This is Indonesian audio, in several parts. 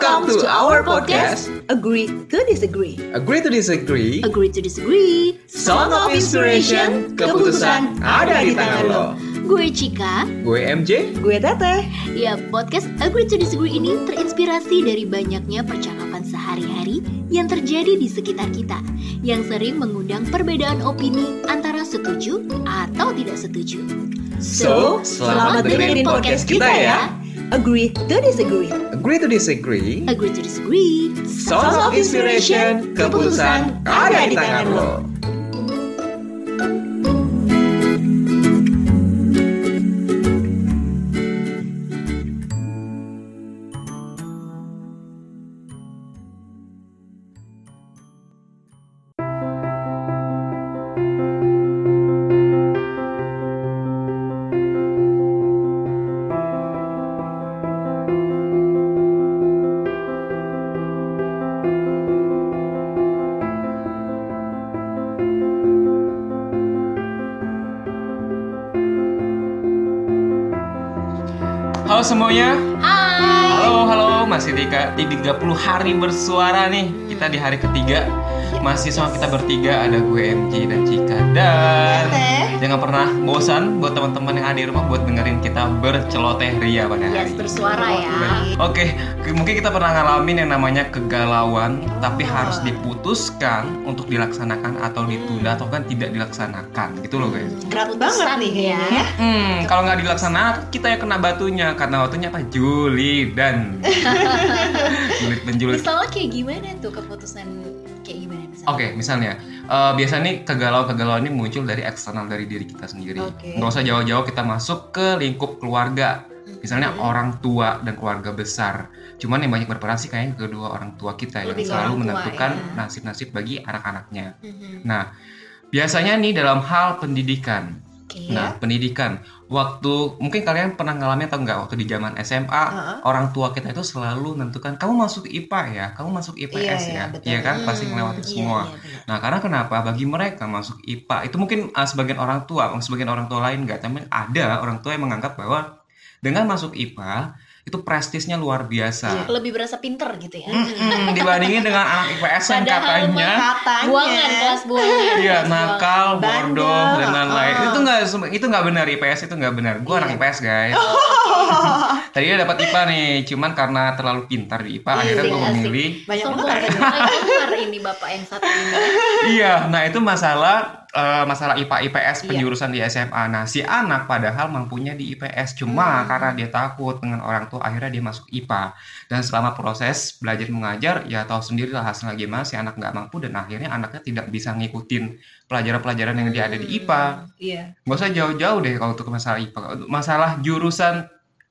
Welcome to our podcast, Agree to Disagree. Agree to Disagree, Agree to Disagree. Song of Inspiration, keputusan ada di tangan lo. Gue Cika. Gue MJ, Gue Teteh. Ya, podcast Agree to Disagree ini terinspirasi dari banyaknya percakapan sehari-hari yang terjadi di sekitar kita yang sering mengundang perbedaan opini antara setuju atau tidak setuju. So, selamat dengerin podcast kita ya. Agree to Disagree. Agree to Disagree, Agree to Disagree. Song of Inspiration, keputusan ada di tangan semuanya, Hai. halo halo masih di, di 30 hari bersuara nih. Kita di hari ketiga masih sama kita bertiga ada gue MJ dan Cika dan jangan pernah bosan buat teman-teman yang ada di rumah buat dengerin kita berceloteh ria pada hari Yes, ini. bersuara ya. Oke, ke- mungkin kita pernah ngalamin yang namanya kegalauan, tapi harus diputuskan untuk dilaksanakan atau ditunda atau kan tidak dilaksanakan, gitu loh guys. Berat banget nih kayaknya ya. Hmm, kalau nggak dilaksanakan kita yang kena batunya karena waktunya apa? Juli dan Julid penjulit. Misalnya kayak gimana tuh keputusan kayak gimana misalnya? Oke, misalnya eh, biasanya nih kegalauan-kegalauan ini muncul dari eksternal dari diri kita sendiri. Oke. Nggak usah jauh-jauh kita masuk ke lingkup keluarga. Misalnya orang tua dan keluarga besar. Cuman yang banyak berperan sih kayaknya kedua orang tua kita yang Lebih ke selalu tua, menentukan ya. nasib-nasib bagi anak-anaknya. Mhm. Nah, biasanya nih dalam hal pendidikan. Oke. Nah, pendidikan. Waktu mungkin kalian pernah ngalamin atau enggak waktu di zaman SMA, Heeh. orang tua kita itu selalu menentukan kamu masuk IPA ya, kamu masuk IPS Iya, iya, ya. Iya kan pasti Hmm, melewati iya, semua. iya, benar. Nah, karena kenapa? Bagi mereka masuk IPA itu mungkin uh, sebagian orang tua, sebagian orang tua lain enggak, tapi ada orang tua yang menganggap bahwa dengan masuk IPA itu prestisnya luar biasa. Lebih berasa pinter gitu ya. Mm-mm, dibandingin dengan anak IPS yang katanya Katanya. Buangan kelas buangan. Iya, nakal, bodoh dan lain-lain. ah. Itu nggak itu nggak benar IPS itu nggak benar. Gue Iya. anak IPS guys. Tadinya dapat IPA nih, cuman karena terlalu pintar di IPA, Iya, akhirnya gue asik. memilih. Banyak banget. Ini bapak yang satu ini. iya, nah itu masalah eh, masalah IPA IPS Iya. penjurusan di SMA. Nah si anak padahal mampunya di IPS, cuma karena dia takut dengan orang tua, akhirnya dia masuk IPA. Dan selama proses belajar mengajar, ya tahu sendiri lah hasilnya gimana. Si anak nggak mampu dan akhirnya anaknya tidak bisa ngikutin pelajaran-pelajaran yang dia ada di IPA. Iya. Gak usah jauh-jauh deh kalau untuk masalah IPA. Masalah jurusan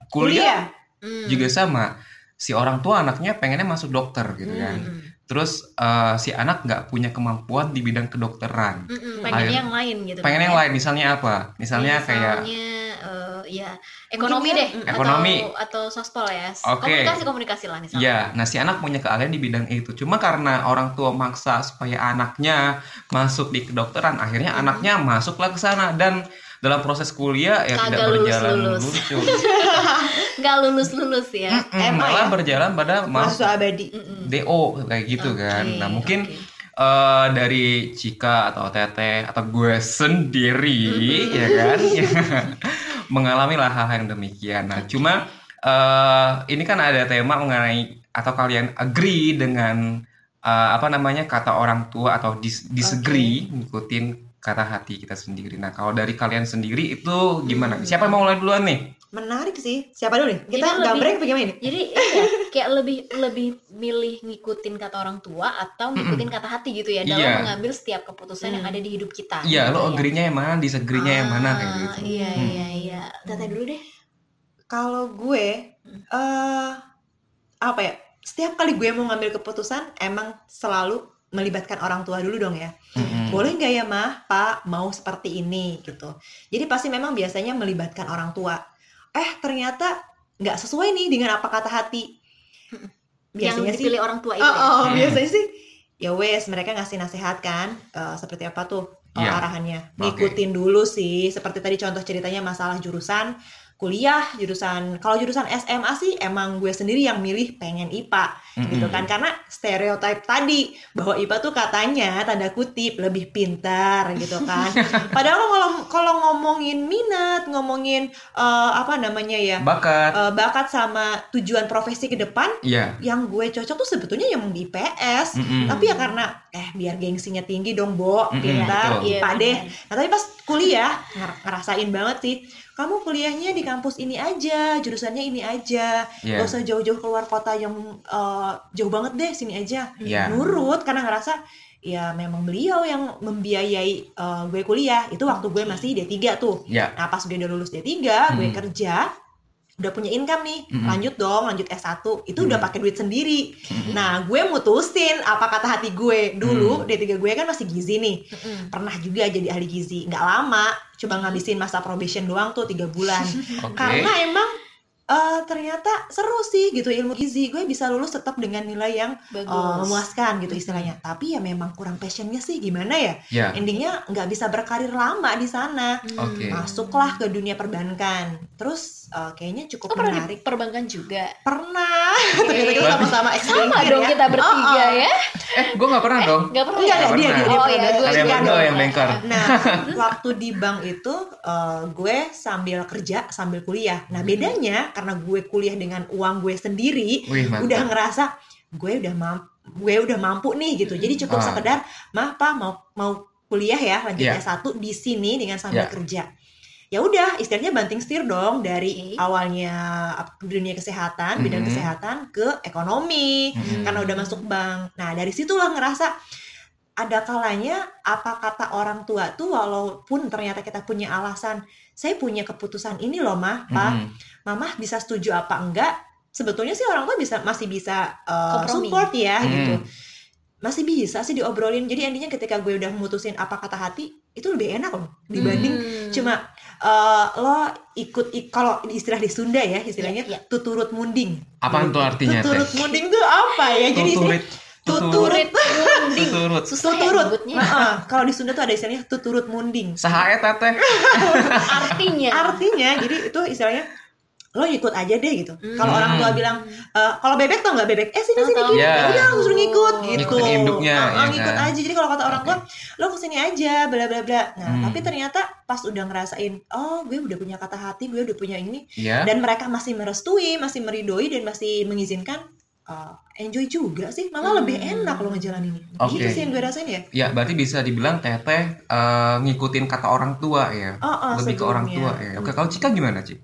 kuliah, Hmm. juga sama. Si orang tua anaknya pengennya masuk dokter gitu kan. Hmm. Terus eh, si anak nggak punya kemampuan di bidang kedokteran. Mm-mm, pengen yang lain gitu. Pengen kan yang ya. lain, misalnya apa? Misalnya kayak eh, ya ekonomi Mungkin deh ya, atau- Ekonomi. atau, sospol ya Oke. komunikasi komunikasi lah misalnya Ya, nah si anak punya keahlian di bidang itu. Cuma karena orang tua maksa supaya anaknya masuk di kedokteran, akhirnya Hmm. anaknya masuklah ke sana dan dalam proses kuliah ya Kagak tidak berjalan lulus-lulus. lucu. nggak lulus lulus ya Mm, Emang malah ya? berjalan pada mas Mahasiswa abadi. Mm-mm. DO kayak gitu kan. Oke, Nah, mungkin oke. eh, dari Cika atau Teteh atau gue sendiri ya kan mengalami lah hal yang demikian. Nah, cuma eh, ini kan ada tema mengenai atau kalian agree dengan eh, apa namanya kata orang tua atau dis- disagree ngikutin kata hati kita sendiri. Nah, kalau dari kalian sendiri itu gimana? Siapa yang mau mulai duluan nih? Menarik sih. Siapa dulu nih? Jadi Kita lebih- gambreng apa gimana nih? jadi iya, kayak lebih lebih milih ngikutin kata orang tua atau ngikutin kata hati gitu ya dalam Iya. mengambil setiap keputusan yang Hmm. ada di hidup kita Iya, gitu lo ya. agree-nya yang mana, disagree-nya yang mana kayak Ah, gitu. iya Hmm. iya iya Teteh dulu deh Kalau gue eh apa ya? Setiap kali gue mau ngambil keputusan emang selalu melibatkan orang tua dulu dong ya. Mm-mm. Boleh nggak ya mah, pak mau seperti ini gitu. Jadi pasti memang biasanya melibatkan orang tua. Eh ternyata nggak sesuai nih dengan apa kata hati. yang Biasanya sih. dipilih orang tua itu Oh, ya? oh, Hmm. biasanya sih. Ya wes mereka ngasih nasihat kan. eh, seperti apa tuh eh, Iya. arahannya. Ngikutin dulu sih. Seperti tadi contoh ceritanya masalah jurusan. Kuliah jurusan kalau jurusan SMA sih emang gue sendiri yang milih pengen IPA gitu Mm-mm. kan karena stereotip tadi bahwa IPA tuh katanya tanda kutip lebih pintar gitu kan padahal kalau kalau ngomongin minat ngomongin eh, apa namanya ya Bakat. eh, bakat sama tujuan profesi ke depan Iya. yang gue cocok tuh sebetulnya yang di IPS Mm-mm. tapi ya karena eh biar gengsinya tinggi dong Bo pintar betul. Iya, IPA deh nah tapi pas kuliah nger- ngerasain banget sih kamu kuliahnya di kampus ini aja jurusannya ini aja Iya. gak usah jauh-jauh keluar kota yang eh, jauh banget deh sini aja Iya. nurut karena ngerasa ya memang beliau yang membiayai eh, gue kuliah itu waktu gue masih D3 tuh Iya. Nah pas gue udah lulus D3, gue Hmm. kerja, udah punya income nih, Hmm. lanjut dong, lanjut S1, itu udah Hmm. pakai duit sendiri. Hmm. Nah gue mutusin apa kata hati gue, dulu Hmm. D3 gue kan masih gizi nih, Mm-mm. pernah juga jadi ahli gizi, nggak lama, coba ngabisin masa probation doang tuh tiga bulan. Oke. Karena emang eh, ternyata seru sih gitu ilmu gizi, gue bisa lulus tetap dengan nilai yang eh, Bagus. memuaskan gitu istilahnya. Tapi ya memang kurang passionnya sih gimana ya, Ya. endingnya nggak bisa berkarir lama di sana Oke. masuklah ke dunia perbankan terus eh, kayaknya Oh, cukup pernah di menarik perbankan juga. pernah ternyata kita sama-sama Sama dong ya. kita bertiga Oh, oh. ya. Eh, gue nggak pernah dong. Enggak pernah ya? enggak, dia, dia, dia Oh pernah. ya, gue Iya dong. yang banker. nah waktu di bank itu eh, gue sambil kerja sambil kuliah nah bedanya karena gue kuliah dengan uang gue sendiri Wih, mantap. udah ngerasa gue udah mampu gue udah mampu nih gitu jadi cukup Ah. sekedar mah pak mau mau kuliah ya lanjut Iya. S1 di sini dengan sambil Iya. kerja ya udah istilahnya banting setir dong dari awalnya dunia kesehatan bidang Mhm. kesehatan ke ekonomi Hmm. karena udah masuk bank nah dari situlah ngerasa ada kalanya apa kata orang tua tuh walaupun ternyata kita punya alasan saya punya keputusan ini loh mah pak Mm-mm. mamah bisa setuju apa enggak sebetulnya sih orang tua bisa masih bisa uh, Kompromi. support ya Hmm. gitu masih bisa sih diobrolin jadi intinya ketika gue udah memutusin apa kata hati itu lebih enak loh dibanding Hmm. cuma uh, lo ikut ik- kalau istilah di Sunda ya istilahnya Iya, iya. tuturut munding Apaan tuh artinya, tuturut Teh? munding tuh apa ya jadi Tuturit. Tuturut Munding. Tuturut. Susah tuturut. Heeh, kalau di Sunda tuh ada istilahnya tuturut munding Sahae teteh. Artinya. artinya jadi itu istilahnya lo ikut aja deh gitu kalau Hmm. orang tua bilang "Eh, kalau bebek tau nggak bebek eh sini sini gini Iya. udah langsung ngikut gitu Ngikutin induknya, Ah, ah, ya ngikut kan? aja jadi kalau kata orang tua lo ke sini aja bla bla bla nah Hmm. tapi ternyata pas udah ngerasain oh gue udah punya kata hati gue udah punya ini Ya. dan mereka masih merestui masih meridoi dan masih mengizinkan eh, enjoy juga sih malah Hmm. lebih enak lo ngejalanin ini Oke. gitu sih yang gue rasain ya Ya, berarti bisa dibilang teteh eh, ngikutin kata orang tua ya. oh, oh, Lebih ke orang tua sebelumnya. ya. Oke, kalau Cika gimana, Cik?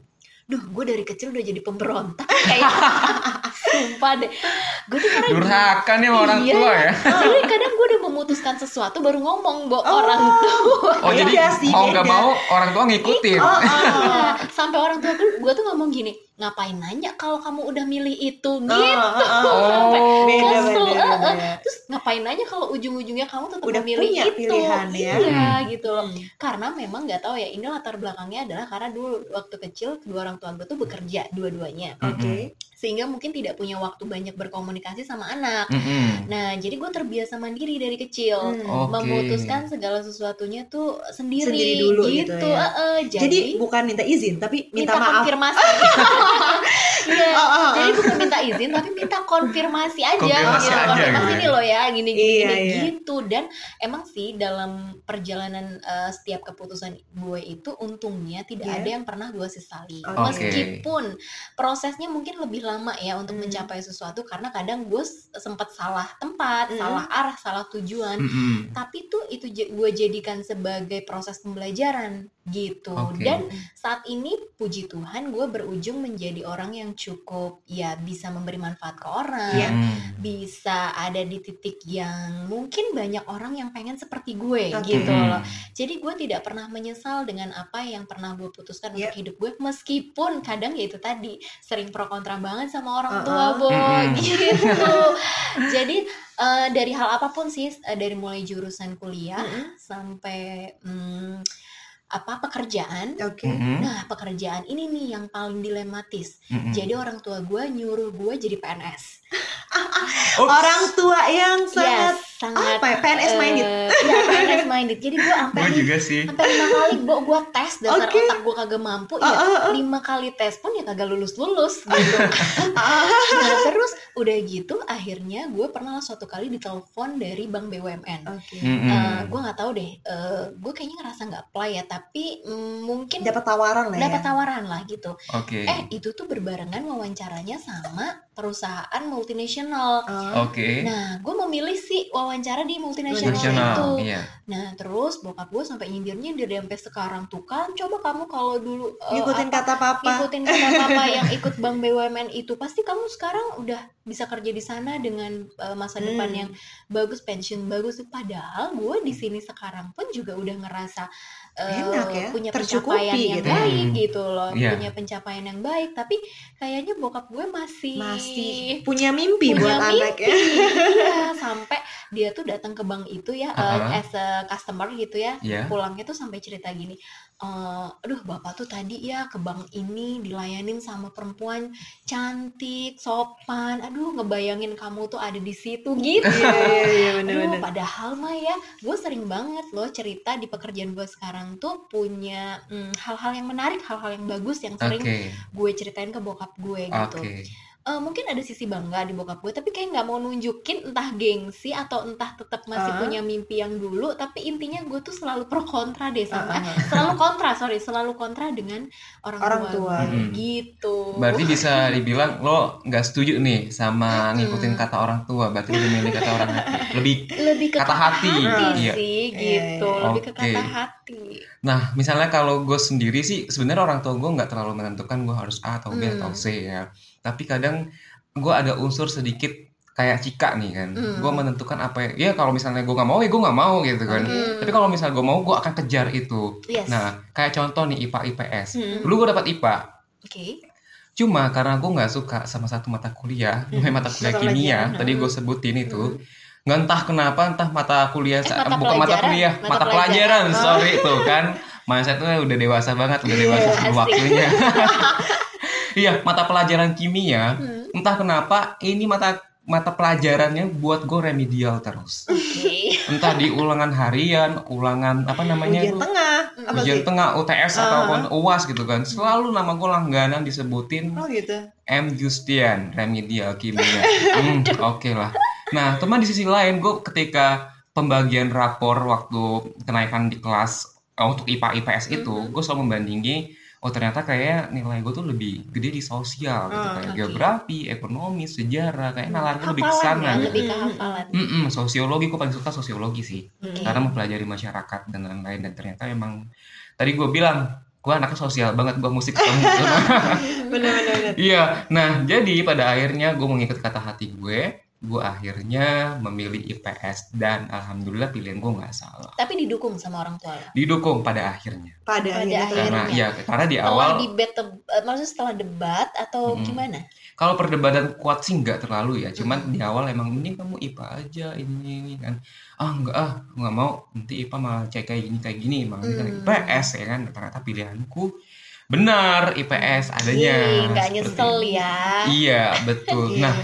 Duh, gue dari kecil udah jadi pemberontak kayak sumpah deh. Gue tuh karena Durhaka nih sama orang Iya. tua ya. Jadi kadang gue udah memutuskan sesuatu baru ngomong bo Oh. orang tua. Oh, jadi Beda sih, mau nggak beda. mau orang tua ngikutin. oh, oh. Iya, sampai orang tua gue, gue tuh ngomong gini, ngapain nanya kalau kamu udah milih itu gitu. Oh, oh, oh. Sampai beda kesel, beda eh. beda Terus ngapain nanya kalau ujung-ujungnya kamu tetap Udah memilih punya itu. pilihan ya. Iya, Hmm. gitu loh. Karena memang nggak tahu ya, ini latar belakangnya adalah karena dulu waktu kecil kedua orang tua gue tuh bekerja dua-duanya. Oke. Sehingga mungkin tidak punya waktu banyak berkomunikasi sama anak. Mm-mm. Nah, jadi gue terbiasa mandiri dari kecil. Hmm. Oke. Memutuskan segala sesuatunya tuh sendiri, Sendiri dulu gitu gitu. ya. eh, eh. Jadi, jadi, bukan minta izin tapi minta, minta, maaf. konfirmasi. Iya. Oh, oh, oh. Jadi bukan minta izin tapi minta konfirmasi aja Konfirmasi gitu. aja konfirmasi gitu ya. nih lo ya gini gini, Iya, gini iya. gitu dan emang sih dalam perjalanan eh, setiap keputusan gue itu untungnya tidak Iya. ada yang pernah gue sesali. Oke. Meskipun prosesnya mungkin lebih lama ya untuk Hmm. mencapai sesuatu karena kadang gue s- sempat salah tempat, Hmm. salah arah, salah tujuan. Mm-mm. Tapi tuh itu gue jadikan sebagai proses pembelajaran gitu. Oke. Dan saat ini puji Tuhan gue berujung menjadi orang yang cukup ya bisa memberi manfaat ke orang. Iya. Mm. Bisa ada di titik yang mungkin banyak orang yang pengen seperti gue Oke. gitu Mm. loh. Jadi gue tidak pernah menyesal dengan apa yang pernah gue putuskan Iya. untuk hidup gue meskipun kadang ya itu tadi sering pro kontra banget sama orang Uh-uh. tua, Bo, Mm-mm. gitu. Jadi eh, dari hal apa pun sih eh, dari mulai jurusan kuliah Mm-mm. sampai hmm, apa pekerjaan. Oke. Mm-mm. Nah, pekerjaan ini nih yang paling dilematis. Mm-mm. Jadi orang tua gue nyuruh gue jadi PNS. Orang tua yang sangat Yes. Sangat Apa ya? PNS minded? eh, Iya, PNS minded. Jadi gue sampai Gue juga sih. sampai lima kali gue gua tes dasar Oke. otak gue kagak mampu ya lima kali tes pun ya kagak lulus lulus gitu Ah, nah terus udah gitu akhirnya gue pernah suatu kali ditelepon dari bank BUMN Oke. Mm-mm. Eh, gue nggak tahu deh gue kayaknya ngerasa nggak apply ya tapi mm, mungkin Dapat tawaran lah ya. dapat tawaran lah gitu Oke. eh itu tuh berbarengan wawancaranya sama perusahaan multinasional. Oke. nah gue memilih sih wawancara di multinasional itu. Iya. Nah terus bokap gue sampai nyindir-nyindir dia sampai sekarang tuh kan coba kamu kalau dulu Ngikutin apa, kata papa. ngikutin kata papa yang ikut bank BUMN itu pasti kamu sekarang udah bisa kerja di sana dengan eh, masa Hmm. depan yang bagus pensiun bagus padahal gue di sini sekarang pun juga udah ngerasa Enak ya, punya tercukupi pencapaian yang gitu. baik Hmm. gitu loh Iya. punya pencapaian yang baik tapi kayaknya bokap gue masih Masih punya mimpi punya buat mimpi. anak ya. Iya, sampai dia tuh datang ke bank itu ya eh, Uh-uh. as a customer gitu ya Iya. pulangnya tuh sampai cerita gini "Eh, aduh bapak tuh tadi ya ke bank ini dilayanin sama perempuan cantik sopan aduh ngebayangin kamu tuh ada di situ gitu Iya iya iya Aduh, padahal mah ya, gue sering banget loh cerita di pekerjaan gue sekarang tuh punya mm, hal-hal yang menarik, hal-hal yang bagus yang sering Oke. gue ceritain ke bokap gue gitu. Oke. Eh, mungkin ada sisi bangga di bokap gue, tapi kayak nggak mau nunjukin entah gengsi atau entah tetap masih Ah. punya mimpi yang dulu. Tapi intinya gue tuh selalu pro kontra deh sama, ah, ah. selalu kontra sorry, selalu kontra dengan orang, Orang tua, tua. Mm-mm. gitu. Berarti bisa dibilang lo nggak setuju nih sama ngikutin kata orang tua. Berarti lebih milih kata orang hati. Lebih. lebih ke Kata hati. Iya. sih, Iya, gitu, iya. lebih ke Oke. kata hati. Nah, misalnya kalau gue sendiri sih sebenarnya orang tua gue nggak terlalu menentukan gue harus A atau B Hmm. atau C ya. Tapi kadang gue ada unsur sedikit kayak Cika nih kan. Hmm. Gue menentukan apa ya. Ya kalau misalnya gue nggak mau ya gue nggak mau gitu kan. Hmm. Tapi kalau misalnya gue mau gue akan kejar itu. Yes. Nah, kayak contoh nih IPA IPS. Hmm. Dulu gue dapat IPA. Oke. Cuma karena gue nggak suka sama satu mata kuliah, Hmm. mata kuliah kimia, pelajaran. tadi gue sebutin itu, nggak entah kenapa, entah mata kuliah, Eh, mata bukan mata kuliah, mata mata, pelajaran. pelajaran, sorry tuh kan, mindsetnya udah dewasa banget, udah dewasa asik. waktunya. Iya, mata pelajaran kimia, Hmm. entah kenapa ini mata mata pelajarannya buat gue remedial terus. Oke. Entah di ulangan harian, ulangan apa namanya Ujian tengah. Apa Ujian sih? tengah, UTS Ah. ataupun UAS gitu kan. Selalu nama gue langganan disebutin Oh gitu. M Justian remedial kimia. Hmm, Oke lah. Nah, teman di sisi lain, gue ketika pembagian rapor waktu kenaikan di kelas eh, untuk IPA IPS itu, Mhm. gue selalu membandingin. Oh ternyata kayak nilai gue tuh lebih gede di sosial gitu Ah, kayak oke. geografi, ekonomi, sejarah, kayak nalarnya lebih ke Hafalan sana. ya, lebih ke Mm-mm. hafalan. Mm-mm, sosiologi gue paling suka sosiologi sih Hmm. karena mempelajari masyarakat dan lain-lain dan ternyata emang tadi gue bilang gue anaknya sosial banget gue musik ketemu Bener-bener. Iya, nah jadi pada akhirnya gue mengikut kata hati gue, gue akhirnya memilih IPS dan alhamdulillah pilihan gue nggak salah. Tapi didukung sama orang tua lo. Didukung pada akhirnya, Pada, Pada akhirnya. karena ya karena di Setelah awal debat, eh, maksudnya setelah debat atau Mm-mm. gimana? kalau perdebatan kuat sih nggak terlalu ya, cuman Mm-mm. di awal emang mending kamu IPA aja ini ini kan, ah nggak ah nggak mau nanti IPA malah cek kayak gini kayak gini, malah Hmm. IPS ya kan, ternyata pilihanku benar IPS adanya. Ih, nggak nyesel ya. Iya betul. Iya, Nah.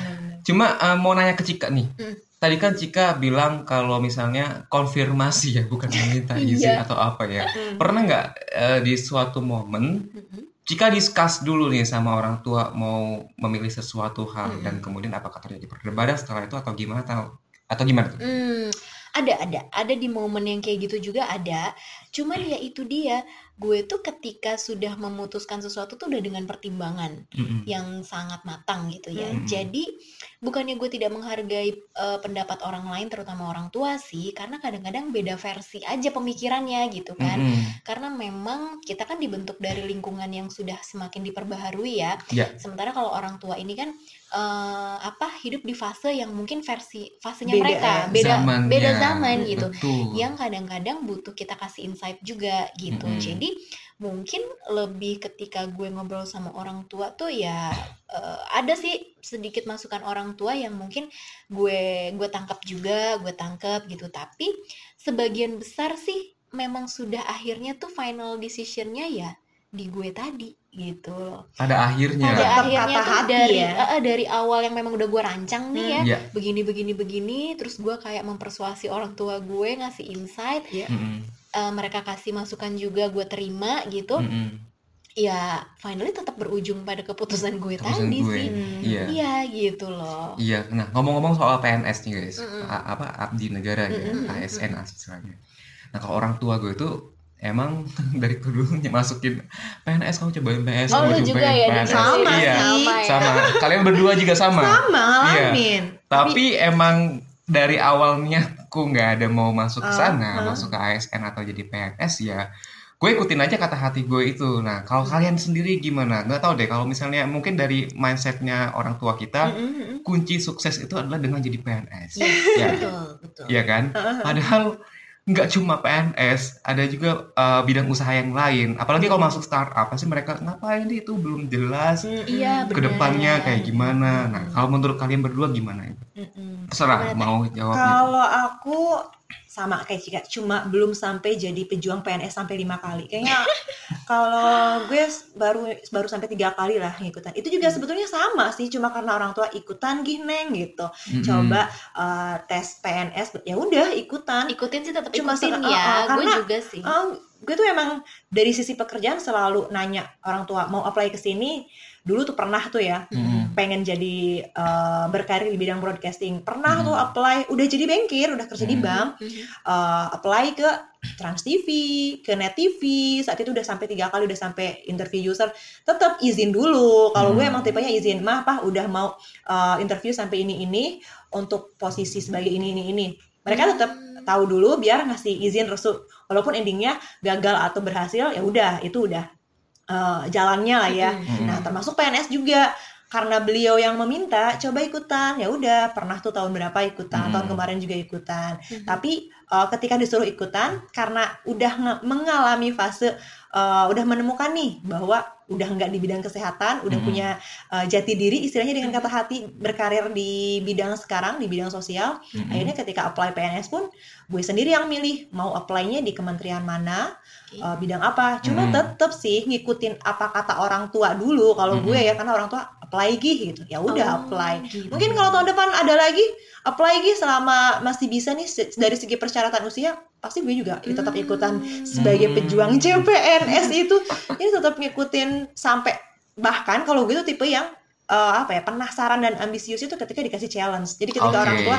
Cuma eh, mau nanya ke Cika nih. Hmm. Tadi kan Cika bilang kalau misalnya konfirmasi ya, bukan meminta izin Iya. atau apa ya. Hmm. Pernah nggak eh, di suatu momen Mm-mm. Cika discuss dulu nih sama orang tua mau memilih sesuatu hal Mm-mm. dan kemudian apakah terjadi perdebatan setelah itu atau gimana atau atau gimana tuh? Hmm, ada ada ada di momen yang kayak gitu juga ada. Cuman ya itu dia, gue tuh ketika sudah memutuskan sesuatu tuh udah dengan pertimbangan Mm-mm. yang sangat matang gitu ya. Hmm. Jadi bukannya gue tidak menghargai eh, pendapat orang lain terutama orang tua sih, karena kadang-kadang beda versi aja pemikirannya gitu kan. Mm-mm. Karena memang kita kan dibentuk dari lingkungan yang sudah semakin diperbaharui ya. Ya. Sementara kalau orang tua ini kan eh, apa hidup di fase yang mungkin versi fasenya Beda, mereka ya. beda Zamannya. beda zaman gitu. Betul. Yang kadang-kadang butuh kita kasih insight juga gitu. Jadi mungkin lebih ketika gue ngobrol sama orang tua tuh ya eh, ada sih sedikit masukan orang tua yang mungkin gue gue tangkap juga, gue tangkap gitu. Tapi sebagian besar sih memang sudah akhirnya tuh final decisionnya ya di gue tadi gitu loh. pada akhirnya Pada Tetap akhirnya kata tuh hati dari ya. eh, dari awal yang memang udah gue rancang nih ya, Iya. begini begini begini, terus gue kayak mempersuasi orang tua gue ngasih insight, Mm-mm. Eh, mereka kasih masukan juga gue terima gitu. Mm-mm. Ya finally tetap berujung pada keputusan gue Keputusan tadi gue. sih. Hmm. Iya. Iya gitu loh. Iya, nah ngomong-ngomong soal PNS nih guys, Mm-mm. A- apa abdi negara ya, Mm-mm. ASN istilahnya. Nah kalau orang tua gue itu emang dari dulu masukin PNS kamu cobain PNS, Oh, kamu lu juga cobain ya, PNS. Sama iya, sih. Sama ya. sama. Kalian berdua juga sama. Sama Iya. ngalamin. Tapi emang dari awalnya aku nggak ada mau masuk ke Ah, sana, ah. masuk ke ASN atau jadi PNS ya. Gue ikutin aja kata hati gue itu. Nah, kalau kalian sendiri gimana? Nggak tahu deh. Kalau misalnya mungkin dari mindsetnya orang tua kita, Mm, mm, mm. kunci sukses itu adalah dengan jadi PNS. Iya, ya, betul, betul. iya kan? Padahal nggak cuma PNS, ada juga uh, bidang usaha yang lain. Apalagi kalau masuk startup, pasti mereka ngapain sih itu belum jelas. Mm, mm. Iya, benar. Ke depannya kayak gimana? Nah, kalau menurut kalian berdua gimana? Mm-mm. Terserah Gimana, mau jawabnya. Kalau aku sama kayak Cika, cuma belum sampai jadi pejuang PNS sampai lima kali. Kayaknya kalau gue baru baru sampai tiga kali lah ngikutan. Itu juga sebetulnya sama sih, cuma karena orang tua ikutan gini gitu. Mm-mm. Coba eh, tes PNS, ya udah ikutan. Ikutin sih tetap Cuma ikutin se- ya, uh, uh, gue karena- juga sih. Eh, gue tuh emang dari sisi pekerjaan selalu nanya orang tua mau apply ke sini. Dulu tuh pernah tuh ya, Mm-mm. Pengen jadi eh, berkarir di bidang broadcasting. Pernah Hmm. tuh apply, udah jadi bankir, udah kerja di Hmm. bank. Mhm. eh, apply ke Trans TV, ke Net TV, saat itu udah sampai tiga kali udah sampai interview user, tetap izin dulu. Kalau gue Hmm. emang tipenya izin, mah apa udah mau eh, interview sampai ini ini untuk posisi sebagai ini ini ini. Mereka tetap tahu dulu biar ngasih izin restu. Walaupun endingnya gagal atau berhasil, ya udah itu udah eh, jalannya lah ya. Mm-mm. Nah, termasuk PNS juga karena beliau yang meminta coba ikutan ya udah pernah tuh tahun berapa ikutan Hmm. tahun kemarin juga ikutan Mhm. tapi uh, ketika disuruh ikutan karena udah mengalami fase uh, udah menemukan nih bahwa udah nggak di bidang kesehatan udah Mhm. punya uh, jati diri istilahnya dengan kata hati berkarir di bidang sekarang di bidang sosial Mm-mm. akhirnya ketika apply PNS pun gue sendiri yang milih mau apply-nya di kementerian mana uh, bidang apa cuma Hmm. tetep sih ngikutin apa kata orang tua dulu kalau gue Hmm. ya karena orang tua apply gih gitu ya udah Oh, apply gitu. mungkin kalau tahun depan ada lagi apply gih selama masih bisa nih dari segi persyaratan usia pasti gue juga tetap ikutan Hmm. sebagai Hmm. pejuang CPNS itu ini tetap ngikutin sampai bahkan kalau gue tuh tipe yang eh, apa ya penasaran dan ambisius itu ketika dikasih challenge jadi ketika Oke. orang tua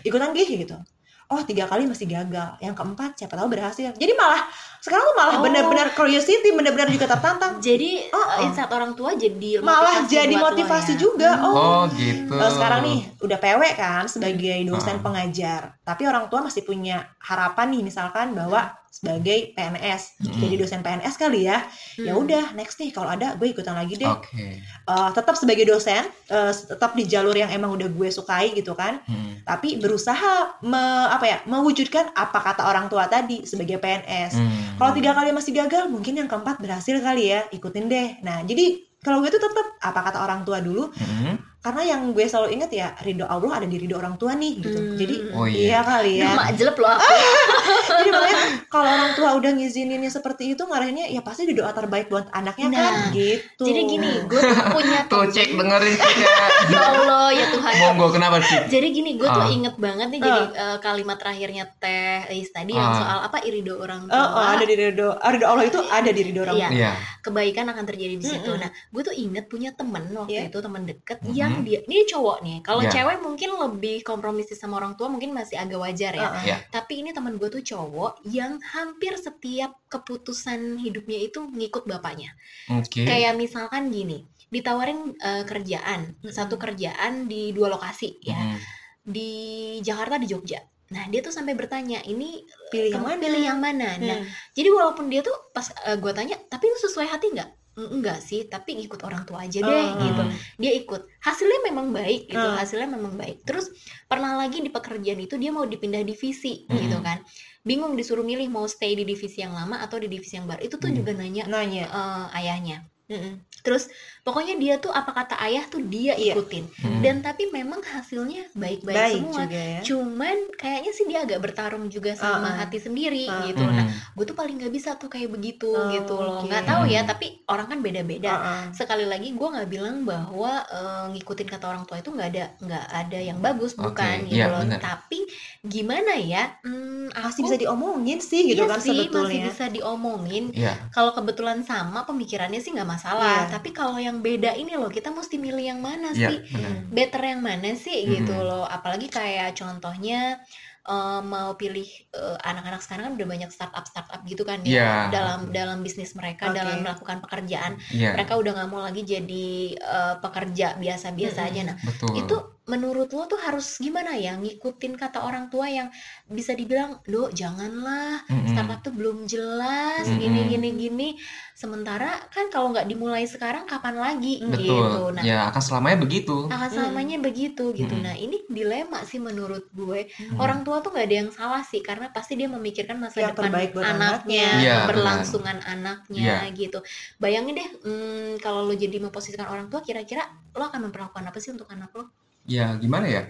ikutan gih gitu oh tiga kali masih gagal yang keempat siapa tahu berhasil jadi malah sekarang tuh malah Oh. benar-benar curiosity benar-benar juga tertantang Jadi Oh, oh. insight orang tua jadi malah motivasi jadi motivasi ya. juga oh Oh gitu. Eh, sekarang nih udah PW kan sebagai dosen Ah. pengajar, tapi orang tua masih punya harapan nih misalkan bahwa sebagai PNS Mm. jadi dosen PNS kali ya. Ya Hmm. udah next nih kalau ada gue ikutan lagi deh. Oke. Eh, tetap sebagai dosen, eh, tetap di jalur yang emang udah gue sukai gitu kan. Hmm. Tapi berusaha me- apa ya mewujudkan apa kata orang tua tadi sebagai PNS. Hmm. Kalau tiga kali masih gagal, mungkin yang keempat berhasil kali ya, ikutin deh. Nah, jadi kalau gue tuh tetap apa kata orang tua dulu, Hmm. Karena yang gue selalu ingat ya ridho Allah ada di ridho orang tua nih gitu. Hmm. Jadi Oh iya iya. kali ya. Mak jelek loh aku. Jadi makanya kalau orang tua udah ngizininnya seperti itu ngarahinnya ya pasti di doa terbaik buat anaknya kan Nah, gitu. Jadi gini, gue tuh punya Tuh temen. cek dengerin kita. Ya Allah, ya Tuhan. Monggo kenapa sih? Jadi gini, gue tuh Ah. inget banget nih jadi eh, kalimat terakhirnya Teh Is tadi yang Ah. soal apa irido orang Oh, tua. oh, ada di ridho, ridho Allah itu ada di ridho orang Iya. tua. Iya. kebaikan akan terjadi di situ. Mm-mm. Nah, gue tuh inget punya temen waktu Iya. itu temen deket Mhm. yang dia ini cowok nih. Kalau Iya. cewek mungkin lebih kompromisi sama orang tua mungkin masih agak wajar ya. Uh-uh. Iya. Tapi ini temen gue tuh cowok yang hampir setiap keputusan hidupnya itu ngikut bapaknya. Oke. Kayak misalkan gini, ditawarin eh, kerjaan, satu kerjaan di dua lokasi ya, Hmm. di Jakarta di Jogja. Nah dia tuh sampai bertanya ini Pilih yang mana? pilih yang mana? Nah Hmm. jadi walaupun dia tuh pas gue tanya, tapi lu sesuai hati nggak? "Mm, Enggak sih, tapi ngikut orang tua aja deh Oh. gitu. Dia ikut. Hasilnya memang baik gitu, Hmm. hasilnya memang baik. Terus pernah lagi di pekerjaan itu dia mau dipindah divisi Hmm. gitu kan. Bingung disuruh milih mau stay di divisi yang lama atau di divisi yang baru. Itu tuh Hmm. juga nanya Nanya. eh, ayahnya. Mm-mm. Terus pokoknya dia tuh apa kata ayah tuh dia Iya. ikutin. Hmm. Dan tapi memang hasilnya baik-baik Baik semua. juga ya. Cuman kayaknya sih dia agak bertarung juga sama Uh-uh. hati sendiri Uh, gitu. Nah, Hmm. gue tuh paling nggak bisa tuh kayak begitu Oh, gitu loh. oke. Nggak tahu ya, tapi orang kan beda-beda. Uh-uh. Sekali lagi gue nggak bilang bahwa eh, ngikutin kata orang tua itu nggak ada nggak ada yang bagus Oke, bukan gitu iya, loh. benar. Tapi gimana ya? Hmm, Masih bisa diomongin sih gitu iya kan sih, masih sebetulnya. bisa diomongin. Iya. Kalau kebetulan sama pemikirannya sih nggak masalah. Iya. Tapi kalau yang beda ini loh, kita mesti milih yang mana Iya, sih? benar. Mm. Better yang mana sih Mhm. gitu loh. Apalagi kayak contohnya eh, mau pilih eh, anak-anak sekarang kan udah banyak startup startup gitu kan Iya. ya dalam dalam bisnis mereka Oke. dalam melakukan pekerjaan. Iya. Mereka udah nggak mau lagi jadi eh, pekerja biasa-biasa Mhm. aja. Nah, Betul. itu menurut lo tuh harus gimana ya ngikutin kata orang tua yang bisa dibilang, "Do, janganlah Mm-mm. startup tuh belum jelas Mm-mm. gini gini gini sementara kan kalau nggak dimulai sekarang kapan lagi Betul. gitu nah Ya akan selamanya begitu. akan selamanya begitu gitu Mm-mm. nah ini dilema sih menurut gue Hmm. orang tua tuh nggak ada yang salah sih karena pasti dia memikirkan masa Yang depan anaknya anaknya. Iya, keberlangsungan anaknya Iya. gitu bayangin deh hmm, kalau lo jadi memposisikan orang tua kira-kira lo akan memperlakukan apa sih untuk anak lo Ya gimana ya?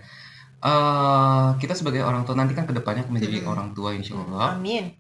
eh kita sebagai orang tua nanti kan ke depannya akan menjadi orang tua insya Allah. Amin.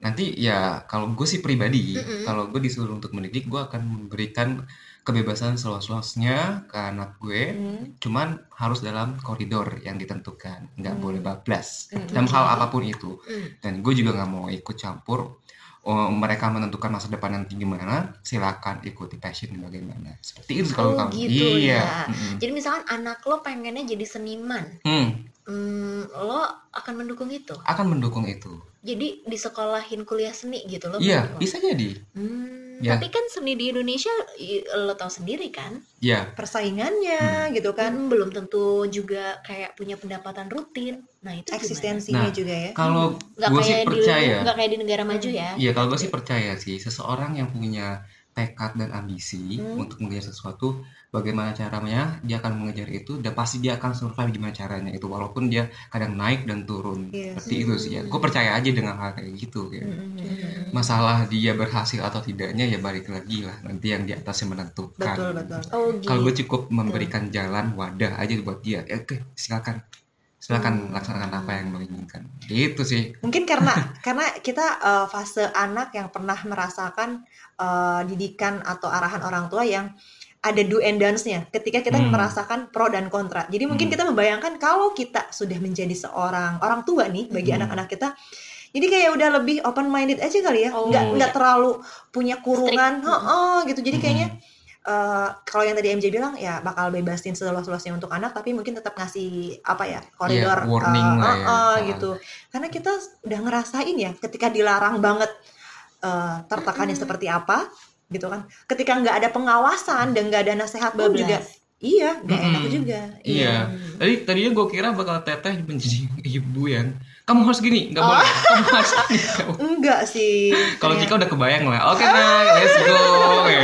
Nanti ya kalau gue sih pribadi, Mm-mm. kalau gue disuruh untuk mendidik, gue akan memberikan kebebasan seluas-luasnya ke anak gue. Hmm. Cuman harus dalam koridor yang ditentukan, nggak Hmm. boleh bablas Hmm, dalam oke. hal apa pun itu. Hmm. Dan gue juga nggak mau ikut campur. Oh, mereka menentukan masa depan nanti gimana, silakan ikuti passion bagaimana. Seperti itu kalau Oh, kamu. gitu iya. ya. Mm-mm. jadi misalkan anak lo pengennya jadi seniman Hmm, hmm, lo akan mendukung itu akan mendukung itu. jadi di sekolahin kuliah seni gitu lo Iya, bisa jadi. Hmm, Ya. tapi kan seni di Indonesia lo tahu sendiri kan Ya, Persaingannya gitu kan. kan belum tentu juga kayak punya pendapatan rutin nah itu? Eksistensinya Nah, juga ya. kalau nggak gue sih kayak di percaya. nggak kayak di negara maju Hmm. ya Iya, kalau gue sih percaya sih seseorang yang punya tekad dan ambisi Hmm. untuk mengejar sesuatu, bagaimana caranya dia akan mengejar itu dan pasti dia akan survive gimana caranya itu walaupun dia kadang naik dan turun Iya. seperti itu sih ya. Gue percaya aja dengan hal kayak gitu ya. Mm, mm, mm, mm. Masalah dia berhasil atau tidaknya ya balik lagi lah nanti yang di atas yang menentukan. Betul betul. oh gitu Kalau gue cukup memberikan jalan wadah aja buat dia, ya, oke silakan silakan Hmm. laksanakan apa yang lo inginkan. Gitu sih. Mungkin karena karena kita eh, fase anak yang pernah merasakan eh, didikan atau arahan orang tua yang ada do and dance-nya ketika kita Hmm. merasakan pro dan kontra. Jadi mungkin Hmm. kita membayangkan kalau kita sudah menjadi seorang orang tua nih bagi Hmm. anak-anak kita jadi kayak udah lebih open minded aja kali ya, Oh, nggak iya. nggak terlalu punya kurungan, Strict. Heeh, gitu. Jadi kayaknya eh, kalau yang tadi MJ bilang ya bakal bebasin seluas-luasnya untuk anak, tapi mungkin tetap ngasih apa ya koridor Iya, warning lah ya. gitu. Karena kita udah ngerasain ya ketika dilarang banget eh, tertekannya Mm-mm. seperti apa, gitu kan. Ketika nggak ada pengawasan dan nggak ada nasihat pun Bablas. juga, iya nggak enak juga. Iya. Hmm. Tadi tadinya gue kira bakal teteh menjadi ibu yang kamu harus gini, nggak Oh. boleh. Kamu harus gini. Enggak sih. Kalau. Cika udah kebayang lah. Oke, nah, let's go. ya.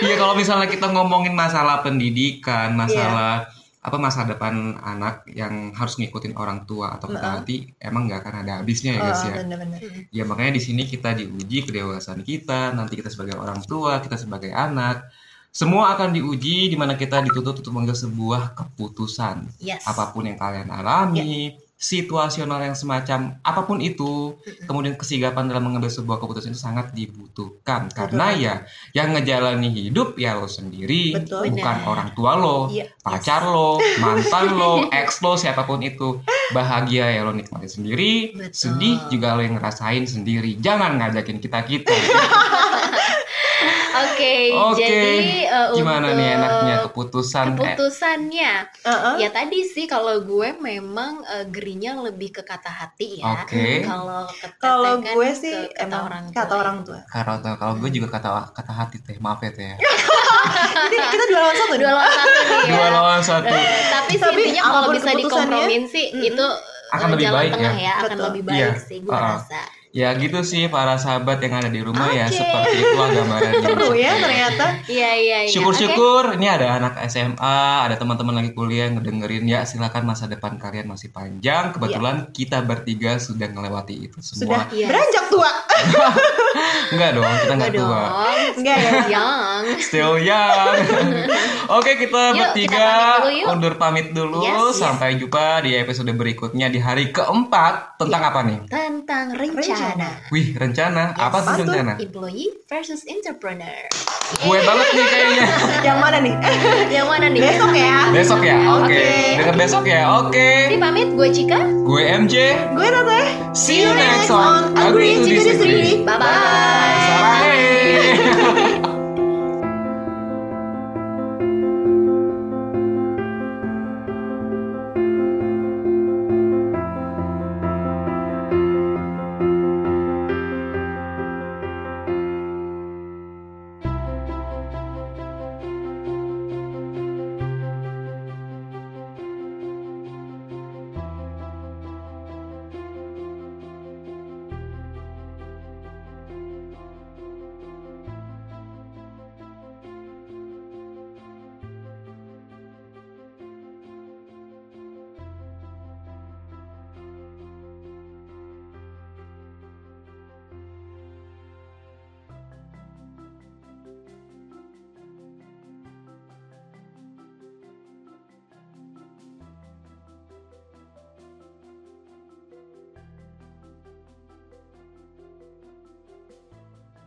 Iya, kalau misalnya kita ngomongin masalah pendidikan, masalah apa masa depan anak yang harus ngikutin orang tua atau kita nanti emang nggak akan ada habisnya ya Oh, guys ya. bener-bener. Ya makanya di sini kita diuji kedewasaan kita, nanti kita sebagai orang tua, kita sebagai anak, semua akan diuji di mana kita dituntut untuk mengambil sebuah keputusan. yes Apa pun yang kalian alami, situasional yang semacam apa pun itu, kemudian kesigapan dalam mengambil sebuah keputusan itu sangat dibutuhkan. Karena ya yang ngejalani hidup ya lo sendiri, Betul. bukan Benar. orang tua lo, Iya. pacar lo, mantan lo, ex lo, siapa pun itu. Bahagia ya lo nikmati sendiri, Betul. sedih juga lo yang ngerasain sendiri. Jangan ngajakin kita-kita. oke Oke, jadi eh, Gimana untuk nih enaknya keputusan? Eh, keputusannya Heeh. ya tadi sih kalau gue memang eh, gerinya lebih ke kata hati ya Oke. kalau ke Kalau kan gue ke sih kata emang orang tua kata ya. orang tua. kalau kalau gue juga kata kata hati teh, maaf ya teh. Jadi kita dua lawan satu dua lawan satu nih ya Dua lawan satu. Tapi sih Tapi intinya kalau bisa dikompromin sih mm-mm. itu Akan lebih jalan baik tengah ya. ya, akan Betul. lebih baik Iya. sih gue Uh-uh. rasa Ya gitu sih para sahabat yang ada di rumah ya Oke. seperti itulah gambaran Seru ya ternyata. iya iya iya Syukur-syukur ini ada anak SMA, ada teman-teman lagi kuliah yang ngedengerin ya silakan masa depan kalian masih panjang. Kebetulan kita bertiga sudah melewati itu Sudah semua. Iya. beranjak tua. Enggak dong, kita Enggak nggak tua. Enggak ya? Yang. Still young. Oke, kita Yuk, bertiga kita pamit dulu yuk. undur pamit dulu. Yes, yes. Sampai jumpa di episode berikutnya di hari keempat. Tentang Iya. apa nih? Tentang rencana. Wih, rencana. Apa tuh apa tuh? rencana? Employee versus entrepreneur. Gue banget nih kayaknya. Yang mana nih? Yang mana nih? Besok ya. Besok ya? Oke. Oke. Dengar besok ya? Oke. Ini pamit, gue Cika. Gue MJ. Gue Tante. See you next on Agree to Disagree. Bye-bye.